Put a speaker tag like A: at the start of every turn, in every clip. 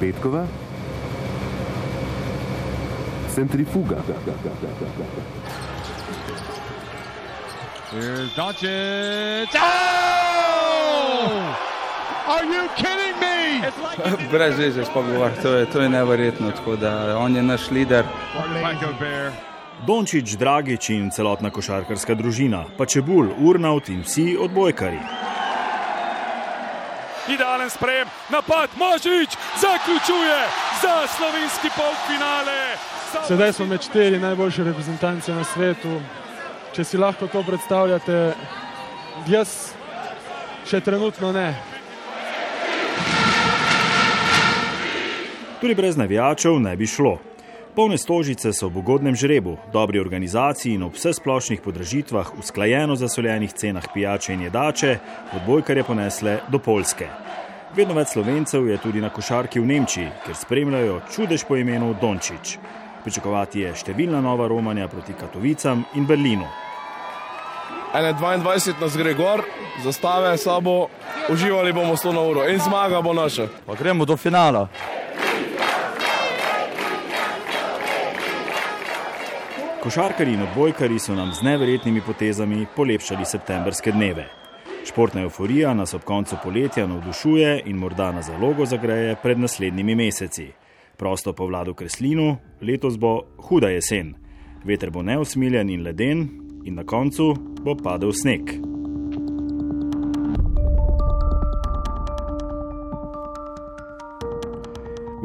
A: Petkova, centrifuga.
B: Here's Doncic. Oh! Are you kidding me?
C: Brez veze spogovor, to je, to je neverjetno, tako da on je naš lider.
D: Dončić, Dragič in celotna košarkarska družina, pa Čebul, Urnaut in vsi odbojkari.
E: Idealen sprejem, napad Možič zaključuje za slovenski polfinale.
F: Sedaj smo med štiri najboljše reprezentance na svetu. Če si lahko to predstavljate, jaz še trenutno ne.
D: Tudi brez navijačev ne bi šlo. Polne stožice so v ugodnem žrebu, dobri organizaciji in ob vse splošnih podražitvah, usklajeno zasoljenih cenah pijače in jedače, odbojkarje ponesle do Polske. Vedno več slovencev je tudi na košarki v Nemčiji, kjer spremljajo čudež po imenu Dončić. Pričakovati je številna nova romanja proti Katovicam in Berlinu.
G: 21 nas gre gor, zastave sabo, uživali bomo 100 na uro in zmaga bo naša.
C: Pa gremo do finala.
D: Košarkari in odbojkari so nam z neverjetnimi potezami polepšali septembrske dneve. Športna euforija nas ob koncu poletja navdušuje in morda na zalogo zagreje pred naslednjimi meseci. Prosto po vladu Kreslinu, letos bo huda jesen. Veter bo neusmiljen in leden, in na koncu bo padel sneg.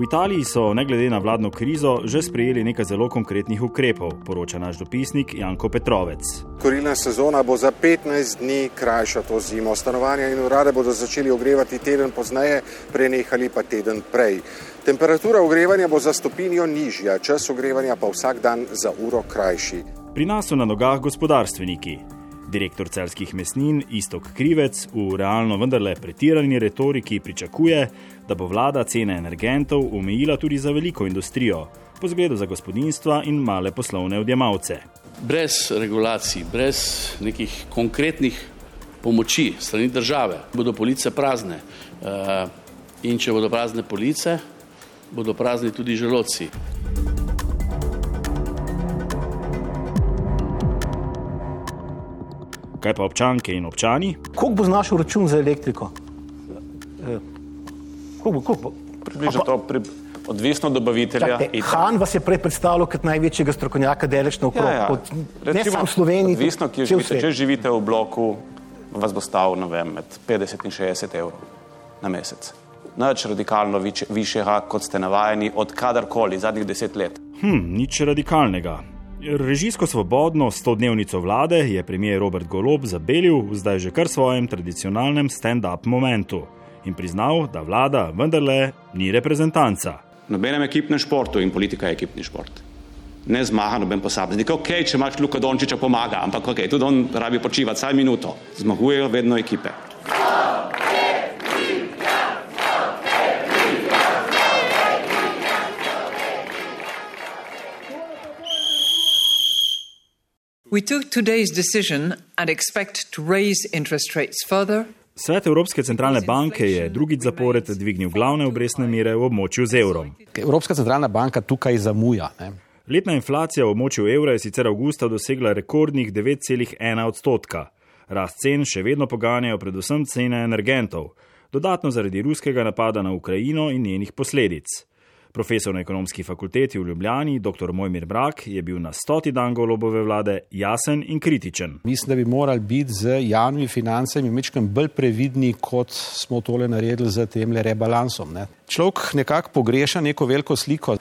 D: V Italiji so, ne glede na vladno krizo, že sprejeli nekaj zelo konkretnih ukrepov, poroča naš dopisnik Janko Petrovec.
H: Korilna sezona bo za 15 dni krajša to zimo. Stanovanja in urade bodo začeli ogrevati teden pozneje, prenehali pa teden prej. Temperatura ogrevanja bo za stopinjo nižja, čas ogrevanja pa vsak dan za uro krajši.
D: Pri nas so na nogah gospodarstveniki. Direktor celskih mesnin Istok Krivec v realno vendarle pretirani retoriki pričakuje, da bo vlada cene energentov omejila tudi za veliko industrijo, po zgledu za gospodinstva in male poslovne odjemalce.
I: Brez regulacij, brez nekih konkretnih pomoči strani države bodo police prazne. Eh, in če bodo prazne police, bodo prazni tudi želodci.
D: Kaj pa občanke in občani?
J: Koliko bo znašel račun za elektriko? Eh, Koliko bo? Koliko bo?
K: Približno to pri, odvisno od dobavitelja.
J: Čakajte,
K: in-
J: Han vas je prej predstavljal kot največjega strokovnjaka delež na okrog.
K: Ja, ja.
J: Od, ne
K: Recimo,
J: samo v Sloveniji,
K: Odvisno, kje živite. Če živite v bloku, vas bo stal vem, med 50 in 60 evrov na mesec. Nič radikalno višjega, kot ste navajeni od kadarkoli zadnjih deset let.
D: Hm, nič radikalnega. Režijsko svobodno 100-dnevnico vlade je premijer Robert Golob zabelil v zdaj že kar svojem tradicionalnem stand-up momentu in priznal, da vlada vendarle ni reprezentanca.
K: Nobenem ekipnem športu in politika je ekipni šport. Ne zmaga noben posameznik. Ok, če imaš Luka Dončiča, pomaga, ampak ok, tudi on rabi počivati vsaj minuto. Zmagujejo vedno ekipe.
L: We took today's decision and expect to raise interest rates further.
D: Svet Evropske centralne banke je drugič zapored dvignil glavne obrestne mere v območju z evrom.
M: Evropska centralna banka tukaj zamuja. Ne?
D: Letna inflacija v območju evra je sicer avgusta dosegla rekordnih 9,1 odstotka. Rast cen še vedno poganjajo predvsem cene energentov, dodatno zaradi ruskega napada na Ukrajino in njenih posledic. Profesor na ekonomski fakulteti v Ljubljani, dr. Mojmir Brak, je bil na stoti dan golobove vlade jasen in kritičen.
M: Mislim, da bi morali biti z javnimi financami mečkam bolj previdni, kot smo tole naredili z tem rebalansom. Ne. Človek nekako pogreša neko veliko sliko.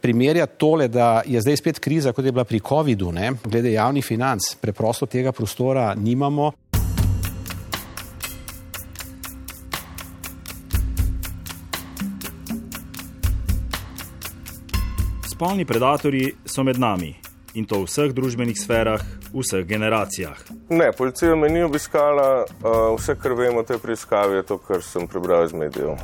M: Primerja tole, da je zdaj spet kriza, kot je bila pri COVID-u, ne, glede javnih financ. Preprosto tega prostora nimamo.
D: Spolni predatorji so med nami in to v vseh družbenih sferah, v vseh generacijah.
N: Ne, policija me ni obiskala, uh, vse, kar vemo o tej preiskavi, je to, kar sem prebral iz medijev.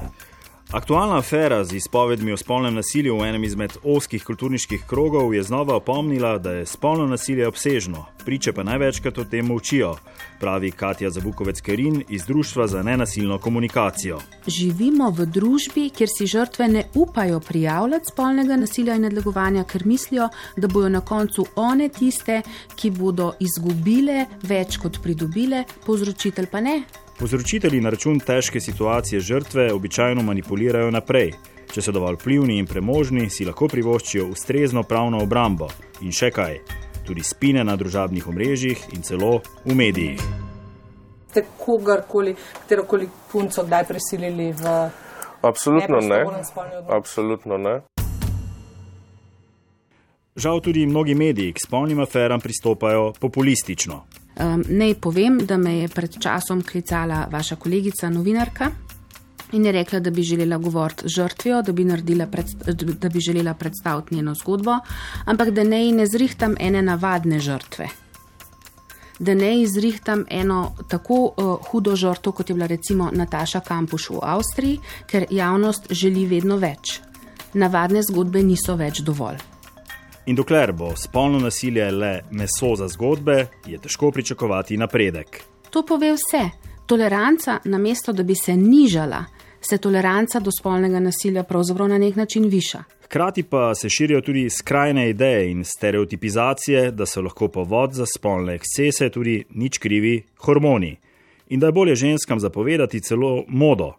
D: Aktualna afera z izpovedmi o spolnem nasilju v enem izmed oskih kulturniških krogov je znova opomnila, da je spolno nasilje obsežno, priče pa največkrat o tem učijo, pravi Katja Zabukovec Kerin iz Društva za nenasilno komunikacijo.
N: Živimo v družbi, kjer si žrtve ne upajo prijavljati spolnega nasilja in nadlegovanja, ker mislijo, da bodo na koncu one tiste, ki bodo izgubile več kot pridobile, povzročitelj pa ne.
D: Povzročitelji na račun težke situacije žrtve običajno manipulirajo naprej. Če so dovolj vplivni in premožni, si lahko privoščijo ustrezno pravno obrambo in še kaj, tudi spine na družabnih omrežjih in celo v medijih.
O: Ste kogarkoli, katerokoli punco kdaj prisilili v.
G: Absolutno ne. Absolutno ne.
D: Žal tudi mnogi mediji k spolnim aferam pristopajo populistično.
N: Um, naj povem, da me je pred časom klicala vaša kolegica, novinarka, in je rekla, da bi želela govoriti z žrtvijo, da bi, naredila predst da bi želela predstaviti njeno zgodbo, ampak da ne ne zrihtam ene navadne žrtve. Da ne izrihtam eno tako uh, hudo žrtvo, kot je bila recimo Nataša Kampuš v Avstriji, ker javnost želi vedno več. Navadne zgodbe niso več dovolj.
D: In dokler bo spolno nasilje le meso za zgodbe, je težko pričakovati napredek.
N: To pove vse. Toleranca, namesto da bi se nižala, se toleranca do spolnega nasilja pravzaprav na nek način viša.
D: Hkrati pa se širijo tudi skrajne ideje in stereotipizacije, da so lahko povod za spolne ekscese tudi nič krivi hormoni in da je bolje ženskam zapovedati celo modo.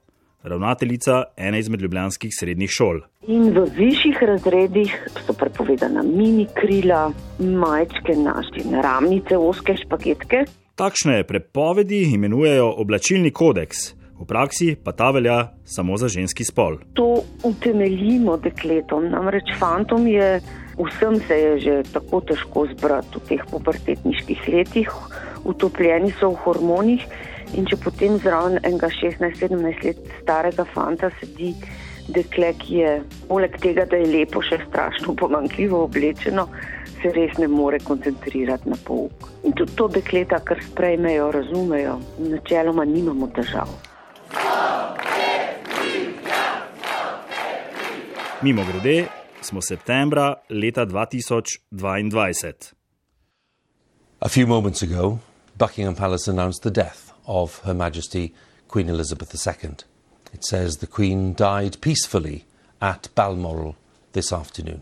D: Ravnateljica ene izmed ljubljanskih srednjih šol.
P: In v višjih razredih so prepovedana mini krila, majčke, naši ramnice, oske špagetke.
D: Takšne prepovedi imenujejo oblačilni kodeks, v praksi pa ta velja samo za ženski spol.
P: To utemeljimo dekletom, namreč fantom je, vsem se je že tako težko zbrati v teh pubertetniških letih, utopljeni so v hormonih in če potem zraven enega 16-17 let starega fanta sedi dekle, ki je poleg tega, da je lepo, še strašno pomankljivo oblečeno, se res ne more koncentrirati na pouk. In tudi to dekleta, kar sprejmejo, razumejo, načeloma nimamo težav.
D: Mimo grede smo septembra leta 2022.
Q: A few moments ago, Buckingham Palace announced the death of Her Majesty Queen Elizabeth II. It says the Queen died peacefully at Balmoral this afternoon.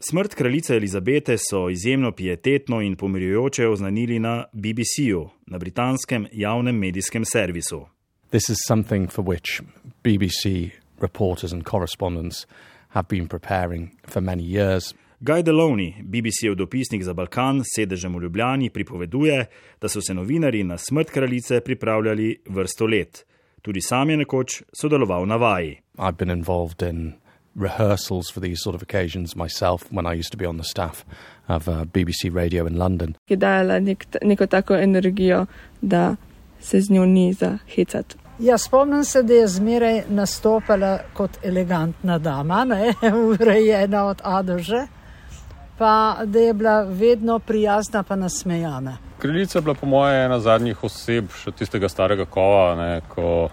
D: Smrt kraljice Elizabete so izjemno pietetno in pomirjujoče oznanili na BBC-ju, na britanskem javnem medijskem servisu.
R: This is something for which BBC reporters and correspondents have been preparing for many years.
D: Guy Deloney, BBC-jev dopisnik za Balkan, sedežem v Ljubljani, pripoveduje, da so se novinari na smrt kraljice pripravljali vrsto let. Tudi sam je nekoč sodeloval na vaji.
R: I've been involved in rehearsals for these sort of occasions myself when I used to be on the staff of uh, BBC Radio in London.
S: je dajala nek, neko tako energijo, da se z njo ni za hecati.
T: Ja, spomnim se, da je zmeraj nastopala kot elegantna dama, ne, urejena od A do Ž, pa da je bila vedno prijazna pa nasmejana.
U: Kraljica je bila po mojem ena zadnjih oseb še tistega starega kova, ne, ko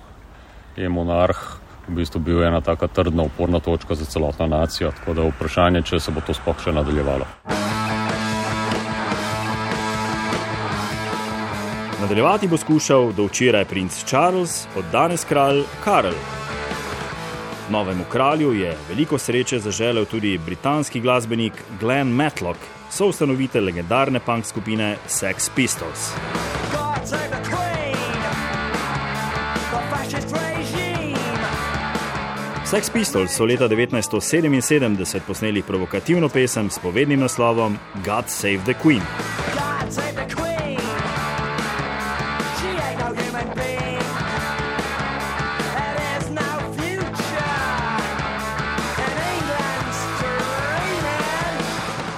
U: je monarh v bistvu bil ena taka trdna, uporna točka za celotno nacijo. Tako da je vprašanje, če se bo to sploh še nadaljevalo.
D: Nadaljevati bo skušal do včeraj princ Charles, od danes kralj Karl. Novemu kralju je veliko sreče zaželel tudi britanski glasbenik Glenn Matlock, soustanovitelj legendarne punk skupine Sex Pistols. Sex Pistols so leta 1977 posneli provokativno pesem s povednim naslovom God Save the Queen.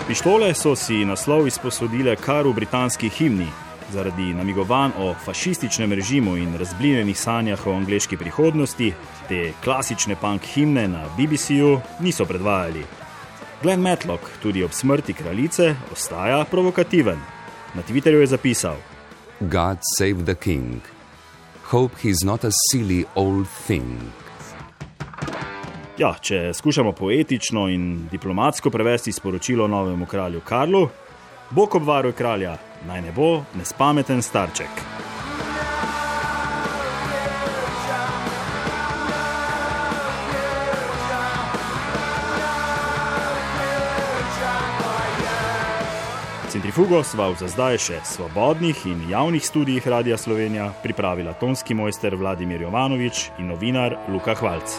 D: Pištole so si naslov izposodile kar v britanski himni. Zaradi namigovanj o fašističnem režimu in razblinjenih sanjah o angleški prihodnosti, te klasične punk himne na BBC-ju niso predvajali. Glenn Matlock tudi ob smrti kraljice ostaja provokativen. Na Twitterju je zapisal:
V: God save the king. Hope he's not a silly old thing.
D: Ja, če skušamo poetično in diplomatsko prevesti sporočilo novemu kralju Karlu, Bog obvaruj kralja, naj ne bo nespameten starček. Centrifugo sva v za zdaj še svobodnih in javnih študijih Radia Slovenija pripravila tonski mojster Vladimir Jovanovič in novinar Luka Hvalc.